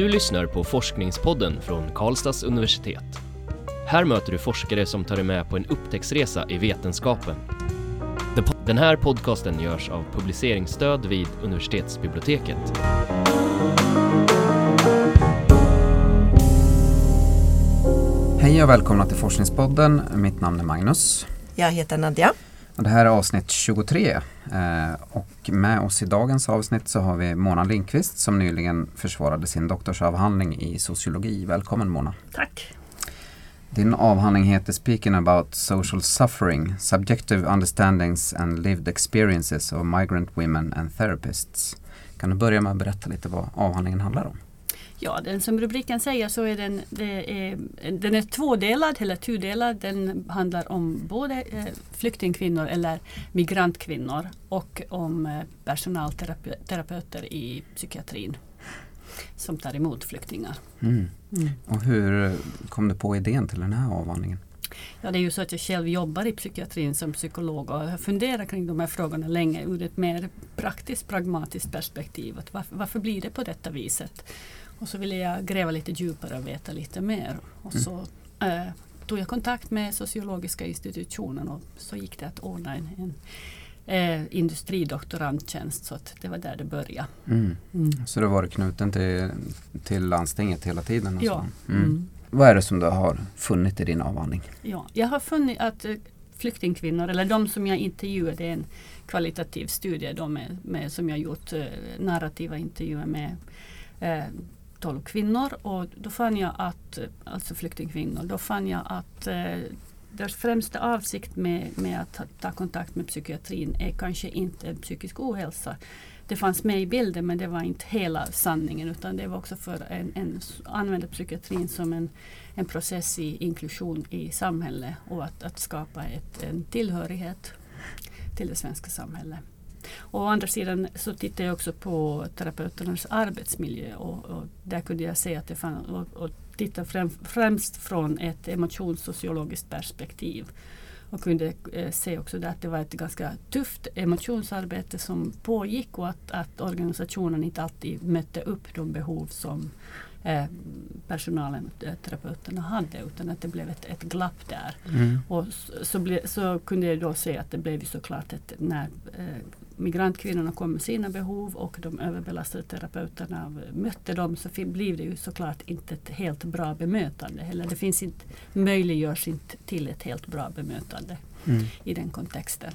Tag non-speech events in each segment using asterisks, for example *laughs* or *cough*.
Du lyssnar på Forskningspodden från Karlstads universitet. Här möter du forskare som tar dig med på en upptäcktsresa i vetenskapen. Den här podcasten görs av publiceringsstöd vid universitetsbiblioteket. Hej och välkomna till Forskningspodden. Mitt namn är Magnus. Jag heter Nadja. Och det här är avsnitt 23 eh, och med oss i dagens avsnitt så har vi Mona Lindqvist som nyligen försvarade sin doktorsavhandling i sociologi. Välkommen Mona! Tack! Din avhandling heter Speaking about social suffering, subjective understandings and lived experiences of migrant women and therapists. Kan du börja med att berätta lite vad avhandlingen handlar om? Ja, den som rubriken säger så är den, är, den är tvådelad eller tudelad. Den handlar om både eh, flyktingkvinnor eller migrantkvinnor och om eh, personalterapeuter i psykiatrin som tar emot flyktingar. Mm. Mm. Och hur kom du på idén till den här avhandlingen? Ja, det är ju så att jag själv jobbar i psykiatrin som psykolog och har funderat kring de här frågorna länge ur ett mer praktiskt pragmatiskt perspektiv. Att varför, varför blir det på detta viset? Och så ville jag gräva lite djupare och veta lite mer. Och mm. så äh, tog jag kontakt med sociologiska institutionen och så gick det att ordna en, en eh, industridoktorandtjänst så att det var där det började. Mm. Mm. Så du har varit knuten till, till landstinget hela tiden? Ja. Mm. mm. Vad är det som du har funnit i din avhandling? Ja, jag har funnit att eh, flyktingkvinnor, eller de som jag intervjuade, är en kvalitativ studie de med, med, som jag gjort eh, narrativa intervjuer med eh, 12 kvinnor och då fann jag att, alltså flyktingkvinnor, då fann jag att eh, deras främsta avsikt med, med att ta kontakt med psykiatrin är kanske inte psykisk ohälsa. Det fanns med i bilden men det var inte hela sanningen utan det var också för en, en använda psykiatrin som en, en process i inklusion i samhället och att, att skapa ett, en tillhörighet till det svenska samhället. Och å andra sidan så tittade jag också på terapeuternas arbetsmiljö och, och där kunde jag se att det fanns, och, och titta främ, främst från ett emotionssociologiskt perspektiv. Och kunde eh, se också där att det var ett ganska tufft emotionsarbete som pågick och att, att organisationen inte alltid mötte upp de behov som eh, personalen, eh, terapeuterna hade utan att det blev ett, ett glapp där. Mm. Och så, så, ble, så, kunde jag då se att det blev såklart ett, när eh, migrantkvinnorna kom med sina behov och de överbelastade terapeuterna mötte dem så blir det ju såklart inte ett helt bra bemötande. Eller det finns inte, möjliggörs inte till ett helt bra bemötande mm. i den kontexten.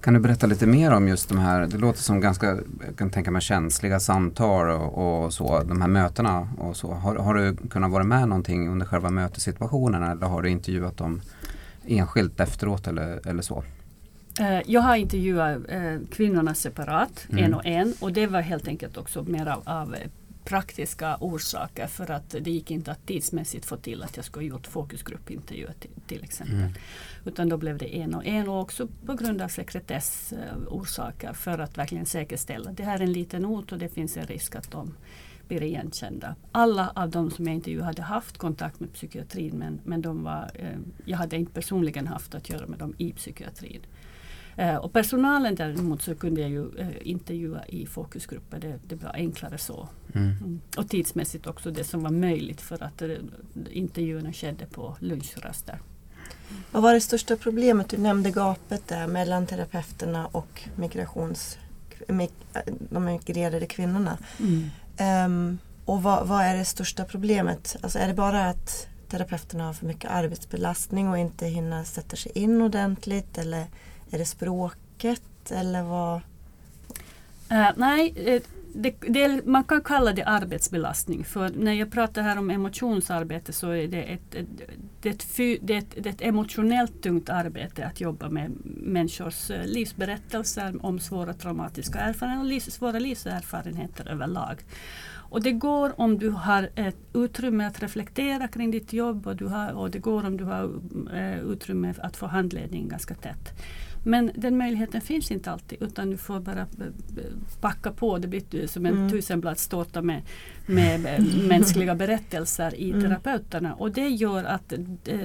Kan du berätta lite mer om just de här, det låter som ganska, jag kan tänka mig känsliga samtal och, och så, de här mötena och så. Har, har, du kunnat vara med någonting under själva mötessituationen eller har du intervjuat dem enskilt efteråt eller, eller så? Eh, jag har intervjuat eh, kvinnorna separat, mm. en och en. Och det var helt enkelt också mer av, av, praktiska orsaker för att det gick inte att tidsmässigt få till att jag skulle gjort fokusgruppintervjuer till, till exempel. Mm. Utan då blev det en och en och också på grund av sekretessorsaker för att verkligen säkerställa. Det här är en liten ort och det finns en risk att de blir igenkända. Alla av de som jag intervjuade hade haft kontakt med psykiatrin men, men de var, eh, jag hade inte personligen haft att göra med dem i psykiatrin. Eh, och personalen däremot så kunde jag ju eh, intervjua i fokusgrupper. Det, det var enklare så. Mm. Mm. Och tidsmässigt också det som var möjligt för att eh, intervjuerna skedde på lunchraster. Vad var det största problemet? Du nämnde gapet där mellan terapeuterna och migrations, de migrerade kvinnorna. Mm. Um, och vad, vad, är det största problemet? Alltså är det bara att terapeuterna har för mycket arbetsbelastning och inte hinner sätta sig in ordentligt? Eller är det språket eller vad? Uh, nej, eh, det, det, man kan kalla det arbetsbelastning. För när jag pratar här om emotionsarbete så är det ett, ett, det ett, det ett, det ett emotionellt tungt arbete att jobba med människors eh, livsberättelser om svåra traumatiska erfarenheter och svåra livserfarenheter överlag. Och det går om du har ett utrymme att reflektera kring ditt jobb och, du har, och det går om du har utrymme att få handledning ganska tätt. Men den möjligheten finns inte alltid utan du får bara backa på. Det blir som en mm. tusenbladstårta med, med mänskliga berättelser i mm. terapeuterna. Och det gör att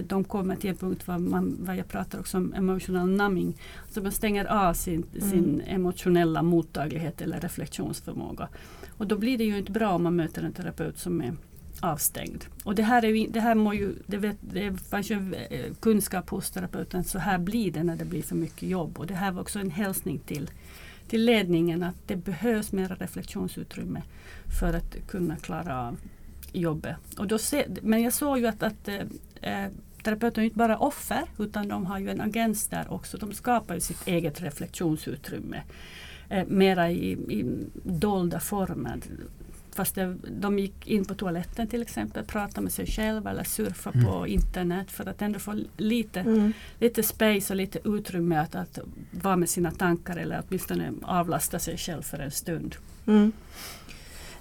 de kommer till en punkt vad, man, vad jag pratar också om emotional numbing. Så man stänger av sin, mm. sin emotionella mottaglighet eller reflektionsförmåga. Och då blir det ju inte bra om man möter en terapeut som är avstängd. Och det här, är, det här må ju, det, vet, det fanns ju eh, kunskap hos terapeuten, så här blir det när det blir för mycket jobb. Och det här var också en hälsning till, till ledningen att det behövs mera reflektionsutrymme för att kunna klara av jobbet. Och då se, men jag såg ju att, att äh, terapeuten är inte bara offer utan de har ju en agens där också. De skapar ju sitt eget reflektionsutrymme. eh, mera i, i dolda former. Fast det, de gick in på toaletten till exempel, pratade med sig själva eller surfade mm. på internet för att ändå få lite, mm. lite space och lite utrymme att, att vara med sina tankar eller åtminstone avlasta sig själv för en stund. Mm.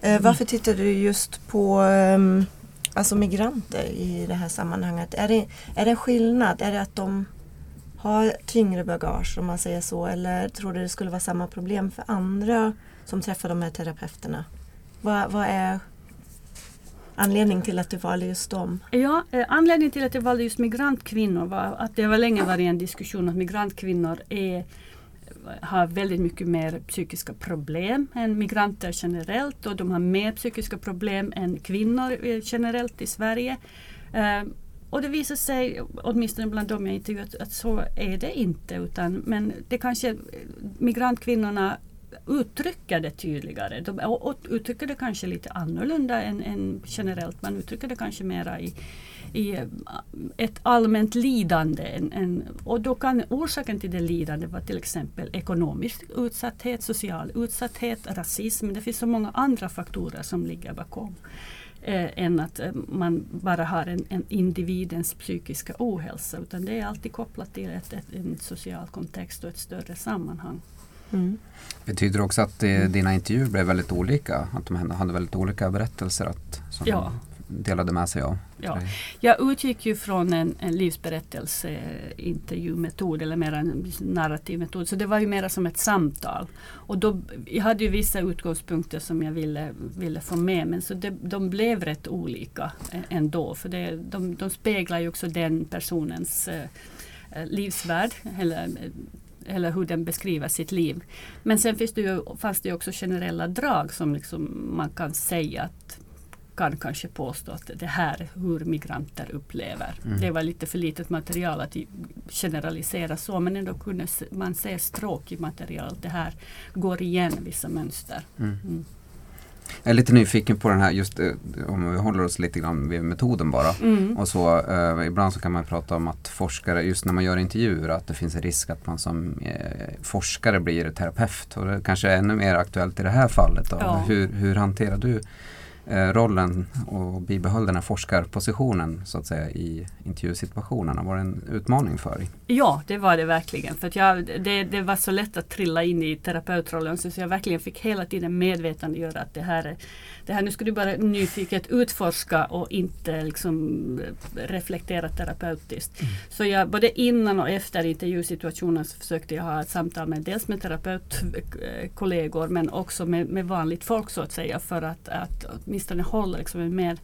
Eh, varför tittar du just på um, alltså migranter i det här sammanhanget? Är det, är det en skillnad? Är det att de har tyngre bagage om man säger så eller tror du det skulle vara samma problem för andra som träffar de här terapeuterna? Vad, vad är anledningen till att du valde just dem? Ja, eh, anledningen till att jag valde just migrantkvinnor var att det var länge varit en diskussion att migrantkvinnor är, har väldigt mycket mer psykiska problem än migranter generellt och de har mer psykiska problem än kvinnor eh, generellt i Sverige. Eh, och det visar sig, åtminstone bland dem jag intervjuat, att så är det inte. Utan, men det kanske eh, migrantkvinnorna uttrycka det tydligare. De uttrycker det kanske lite annorlunda än, än generellt. Man uttrycker det kanske mera i, i eh, ett allmänt lidande. En, en, och då kan orsaken till det lidande vara till exempel ekonomisk utsatthet, social utsatthet, rasism. Det finns så många andra faktorer som ligger bakom. Eh, än att eh, man bara har en, en, individens psykiska ohälsa. Utan det är alltid kopplat till ett, ett, en social kontext och ett större sammanhang. Mm. Betyder det också att det, dina intervjuer blev väldigt olika? Att de hade väldigt olika berättelser att, som ja. delade med sig av? Ja. Jag utgick ju från en, en livsberättelseintervjumetod eller mer en narrativ metod. Så det var ju mer som ett samtal. Och då, jag hade ju vissa utgångspunkter som jag ville, ville få med men så det, de blev rätt olika ändå. För det, de, de speglar ju också den personens eh, livsvärld eller eller hur den beskriver sitt liv. Men sen finns det ju, fanns det ju också generella drag som liksom man kan säga att kan kanske påstå att det här hur migranter upplever. Mm. Det var lite för litet material att generalisera så men ändå kunde man se stråk i materialet. Det här går igen vissa mönster. Mm. Jag är lite nyfiken på den här, just eh, om vi håller oss lite grann vid metoden bara. Mm. Och så, eh, ibland så kan man prata om att forskare, just när man gör intervjuer, att det finns en risk att man som eh, forskare blir terapeut. Och det kanske är ännu mer aktuellt i det här fallet. Ja. Hur, hur hanterar du rollen och bibehöll den här forskarpositionen så att säga i intervjusituationerna? Var det en utmaning för dig? Ja, det var det verkligen. För att jag, det, det var så lätt att trilla in i terapeutrollen så jag verkligen fick hela tiden medvetandegöra att det här, det här nu ska du bara nyfiket utforska och inte liksom reflektera terapeutiskt. Mm. Så jag, både innan och efter intervjusituationen så försökte jag ha ett samtal med dels med terapeutkollegor men också med, med vanligt folk så att säga för att, att åtminstone hålla liksom en mer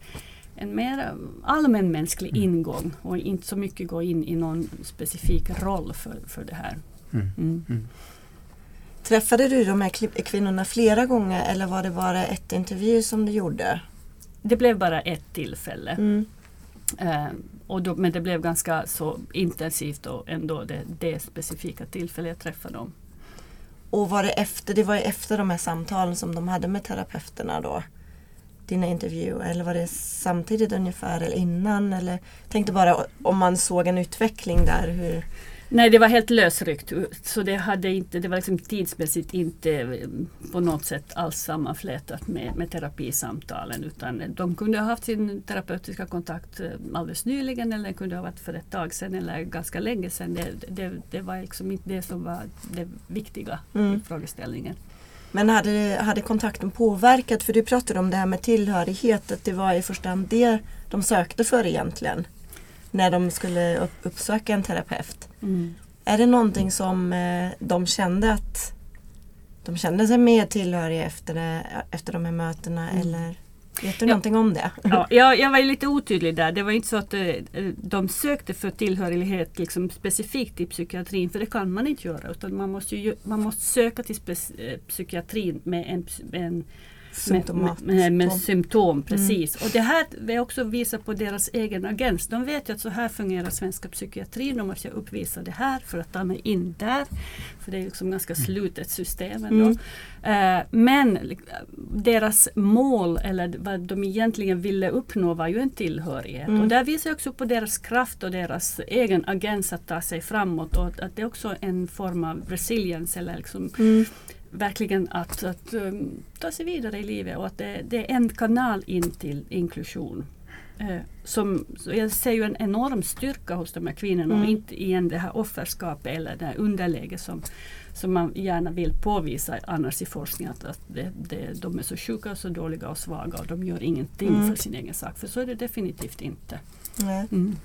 en mer allmänmänsklig mm. ingång och inte så mycket gå in i någon specifik roll för, för det här. Mm. Mm. mm. Träffade du de här kvinnorna flera gånger eller var det bara ett intervju som du gjorde? Det blev bara ett tillfälle. Mm. Uh, och då, men det blev ganska så intensivt och ändå det, det specifika tillfället jag träffade dem. Och var det efter, det var efter de här samtalen som de hade med terapeuterna då? Dina intervjuer? Eller var det samtidigt ungefär eller innan? Eller tänkte bara om man såg en utveckling där. Hur... Nej, det var helt lösryckt. Så det, hade inte, det var liksom tidsmässigt inte eh, på något sätt alls sammanflätat med, med terapisamtalen. Utan de kunde ha haft sin terapeutiska kontakt eh, alldeles nyligen eller kunde ha varit för ett tag sedan eller ganska länge sedan. Det, det, det var liksom inte det som var det viktiga mm. i frågeställningen. Men hade, hade kontakten påverkat, för du pratade om det här med tillhörighet, att det var i första hand det de sökte för egentligen. När de skulle upp, uppsöka en terapeut. Mm. Är det någonting som eh, de kände att de kände sig mer tillhöriga efter, det, efter de här mötena mm. eller? Vet du ja. någonting om det? Ja, jag, jag var lite otydlig där. Det var inte så att eh, eh, de sökte för tillhörighet liksom specifikt i psykiatrin, för det kan man inte göra. Utan man måste, ju, man måste söka till eh, psykiatrin med en, en Symptomat. Med, med, med symptom, precis. Mm. Och det här vill också visa på deras egen agens. De vet ju att så här fungerar svenska psykiatrin. Då måste jag uppvisa det här för att ta mig in där. För det är liksom ganska slutet system ändå. Mm. Uh, men deras mål eller vad de egentligen ville uppnå var ju en tillhörighet. Mm. Och där visar jag också på deras kraft och deras egen agens att ta sig framåt. Och att det är också en form av resilience eller liksom mm verkligen att, att um, ta sig vidare i livet och att det, det är en kanal in till inklusion. Eh, som, jag ser ju en enorm styrka hos de här kvinnorna mm. och inte igen det här offerskapet eller det här underläget som, som man gärna vill påvisa annars i forskningen att, att det, det, de är så sjuka och så dåliga och svaga och de gör ingenting mm. för sin egen sak. För så är det definitivt inte. Mm.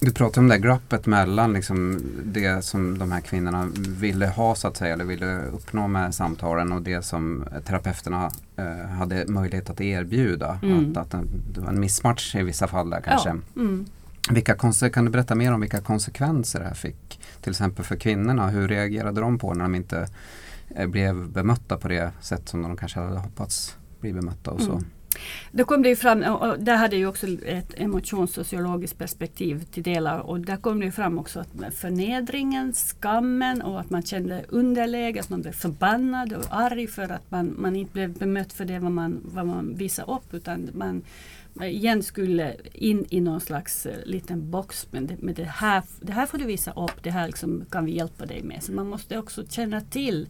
Du pratar om det glappet mellan liksom det som de här kvinnorna ville ha så att säga, eller ville uppnå med samtalen och det som terapeuterna eh, hade möjlighet att erbjuda. Mm. Att, att det var en missmatch i vissa fall där kanske. Ja. Mm. Vilka kan du berätta mer om vilka konsekvenser det här fick? Till exempel för kvinnorna, hur reagerade de på när de inte eh, blev bemötta på det sätt som de kanske hade hoppats bli bemötta och så? Mm. Då kom det ju fram, och där hade ju också ett emotionssociologiskt perspektiv till delar och där kom det ju fram också att förnedringen, skammen och att man kände underläge, att man blev förbannad och arg för att man, man inte blev bemött för det vad man, vad man visade upp utan man igen skulle in i någon slags uh, liten box. Men det, men det, här, det här får du visa upp, det här liksom kan vi hjälpa dig med. Så man måste också känna till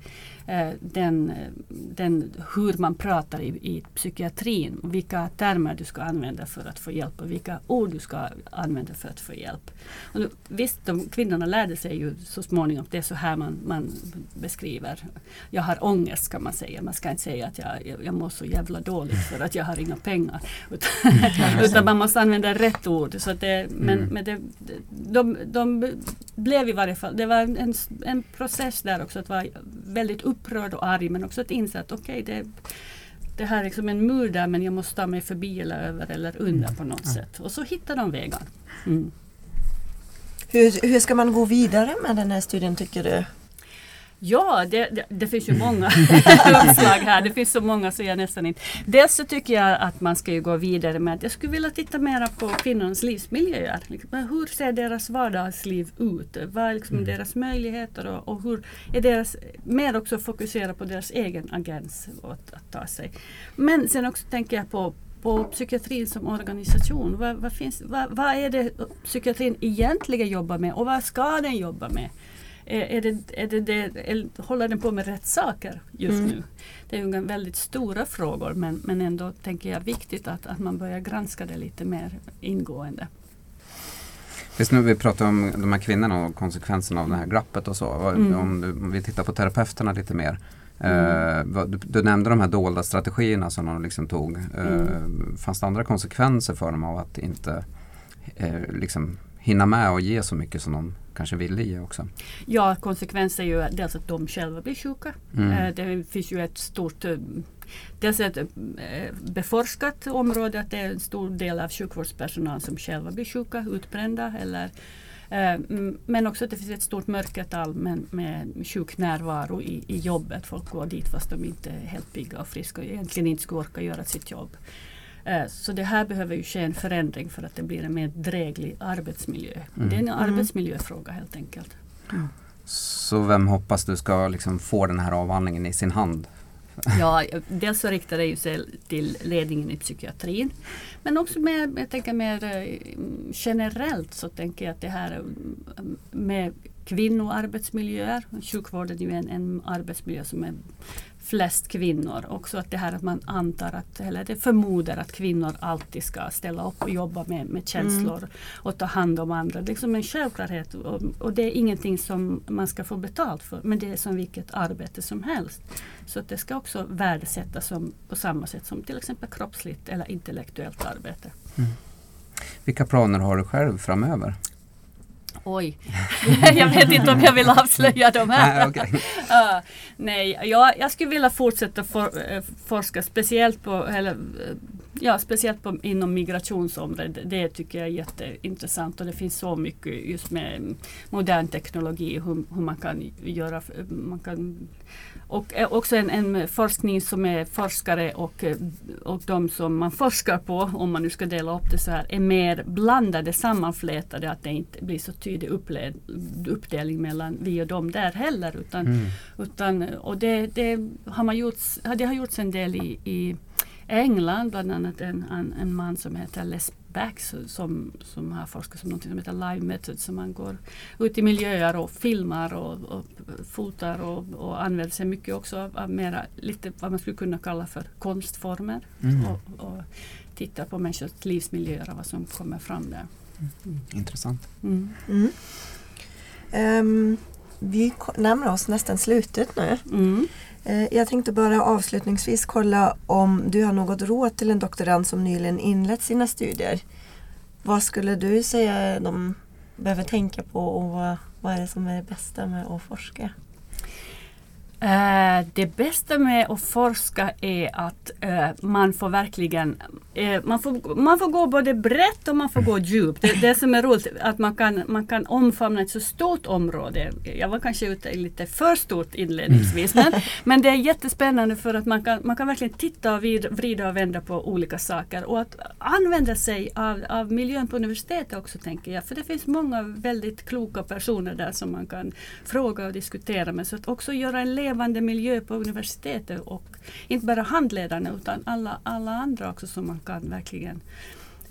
uh, den, eh, den, hur man pratar i, i psykiatrin. Vilka termer du ska använda för att få hjälp och vilka ord du ska använda för att få hjälp. Och nu, visst, de, kvinnorna lärde sig ju så småningom att det är så här man, man beskriver. Jag har ångest kan man säga. Man ska inte säga att jag, jag, jag mår så jävla dåligt för att jag har inga pengar. Utan man måste använda rätt ord. Så det, men mm. men det, de, de blev i varje fall, det var en, en process där också att vara väldigt upprörd och arg men också att inse att okej okay, det, det här är liksom en mur där men jag måste ta mig förbi eller över eller under på något mm. sätt. Och så hittar de vägar. Mm. Hur, hur ska man gå vidare med den här studien tycker du? Ja, det, det, det, finns ju *laughs* många *laughs* uppslag här. Det finns så många så jag nästan inte... Dels så tycker jag att man ska gå vidare med att jag skulle vilja titta mer på kvinnornas livsmiljöer. Liksom, hur ser deras vardagsliv ut? Vad är liksom mm. deras möjligheter och, och, hur är deras... Mer också fokusera på deras egen agens att, att ta sig. Men sen också tänker jag på på psykiatrin som organisation. Vad, vad, finns, vad, vad är det psykiatrin egentligen jobbar med och vad ska den jobba med? Är det, är det, det, håller den på med rätt saker just mm. nu? Det är ju väldigt stora frågor men, men ändå tänker jag viktigt att, att man börjar granska det lite mer ingående. Visst nu vi pratar om de här kvinnorna och konsekvenserna av det här glappet och så. Mm. Om, du, om vi tittar på terapeuterna lite mer. Mm. Uh, du, du, nämnde de här dolda strategierna som de liksom tog. Uh, Fanns det andra konsekvenser för dem av att inte uh, liksom hinna med och ge så mycket som de kanske ville ge också. Ja, konsekvensen är ju dels att de själva blir sjuka. Mm. Eh, det finns ju ett stort eh, Dels ett eh, beforskat område att det är en stor del av sjukvårdspersonal som själva blir sjuka, utbrända eller men också att det finns ett stort mörkertal med, med sjuk närvaro i, i jobbet. Folk går dit fast de inte är helt pigga och friska och egentligen inte skulle orka göra sitt jobb. Eh, så det här behöver ju ske en förändring för att det blir en mer dräglig arbetsmiljö. Mm. Det är en mm. arbetsmiljöfråga helt enkelt. Mm. Så vem hoppas du ska liksom få den här avhandlingen i sin hand? *laughs* Ja, dels så riktar det sig till ledningen i psykiatrin. Men också mer, jag tänker mer eh, generellt så tänker jag att det här med kvinnoarbetsmiljöer. Sjukvården är ju en, en arbetsmiljö som är flest kvinnor. Också att det här att man antar att, eller det förmodar att kvinnor alltid ska ställa upp och jobba med, med känslor mm. och ta hand om andra. Det är liksom en självklarhet och, och, det är ingenting som man ska få betalt för. Men det är som vilket arbete som helst. Så det ska också värdesättas som, på samma sätt som till exempel kroppsligt eller intellektuellt arbete. Mm. Vilka planer har du själv framöver? Oj, *laughs* jag vet inte om jag vill avslöja de här. Nej, okej. *laughs* Uh, nej, jag, jag skulle vilja fortsätta for, eh, forska speciellt på, eller, ja, speciellt på, inom migrationsområdet. Det tycker jag är jätteintressant och det finns så mycket just med modern teknologi, hur, hur man kan göra, man kan och eh, också en, en, forskning som är forskare och, eh, och de som man forskar på, om man nu ska dela upp det så här, är mer blandade, sammanflätade, att det inte blir så tydlig uppled, uppdelning mellan vi och dem där heller. Utan, Mm. utan, och det, det, har man gjorts, det har gjorts en del i, i England, bland annat en, en, en man som heter Les Backs som, som har forskat som något som heter Live Method. Så man går ut i miljöer och filmar och, och fotar och, och använder sig mycket också av, av mera, lite vad man skulle kunna kalla för konstformer. Mm. Och, och tittar på människors livsmiljöer och vad som kommer fram där. Intressant. Mm. Mm. Ehm, vi närmar oss nästan slutet nu. Mm. Eh, Jag tänkte bara avslutningsvis kolla om du har något råd till en doktorand som nyligen inlett sina studier. Vad skulle du säga de behöver tänka på och vad, vad är det som är det bästa med att forska? Eh, det bästa med att forska är att eh, man får verkligen eh, man, får, man får gå både brett och man får gå djupt. Det, det som är roligt att man kan, man kan omfamna ett så stort område. Jag var kanske ute lite för stort inledningsvis men, men det är jättespännande för att man kan, man kan verkligen titta och vid- vrida och vända på olika saker och att använda sig av, av miljön på universitetet också tänker jag. För det finns många väldigt kloka personer där som man kan fråga och diskutera med. Så att också göra en levande miljö på universitetet och inte bara handledarna utan alla, alla andra också som man kan verkligen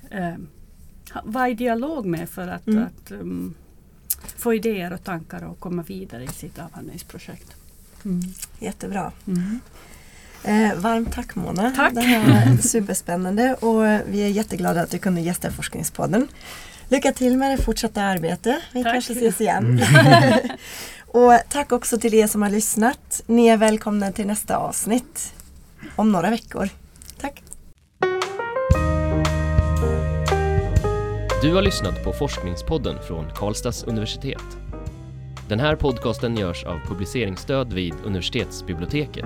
eh, vara i dialog med för att, Mm. att um, få idéer och tankar och komma vidare i sitt avhandlingsprojekt. Mm. Jättebra. Mm. Eh, varmt tack Mona. Tack. Det här var *laughs* superspännande och vi är jätteglada att du kunde gästa Forskningspodden. Lycka till med det fortsatta arbetet. Vi Tack. kanske ses igen. *laughs* *laughs* och tack också till er som har lyssnat. Ni är välkomna till nästa avsnitt om några veckor. Tack. Du har lyssnat på Forskningspodden från Karlstads universitet. Den här podcasten görs av publiceringsstöd vid universitetsbiblioteket.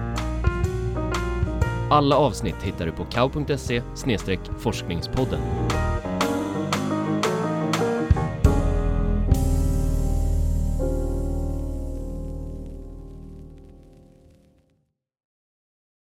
Alla avsnitt hittar du på kau.se forskningspodden.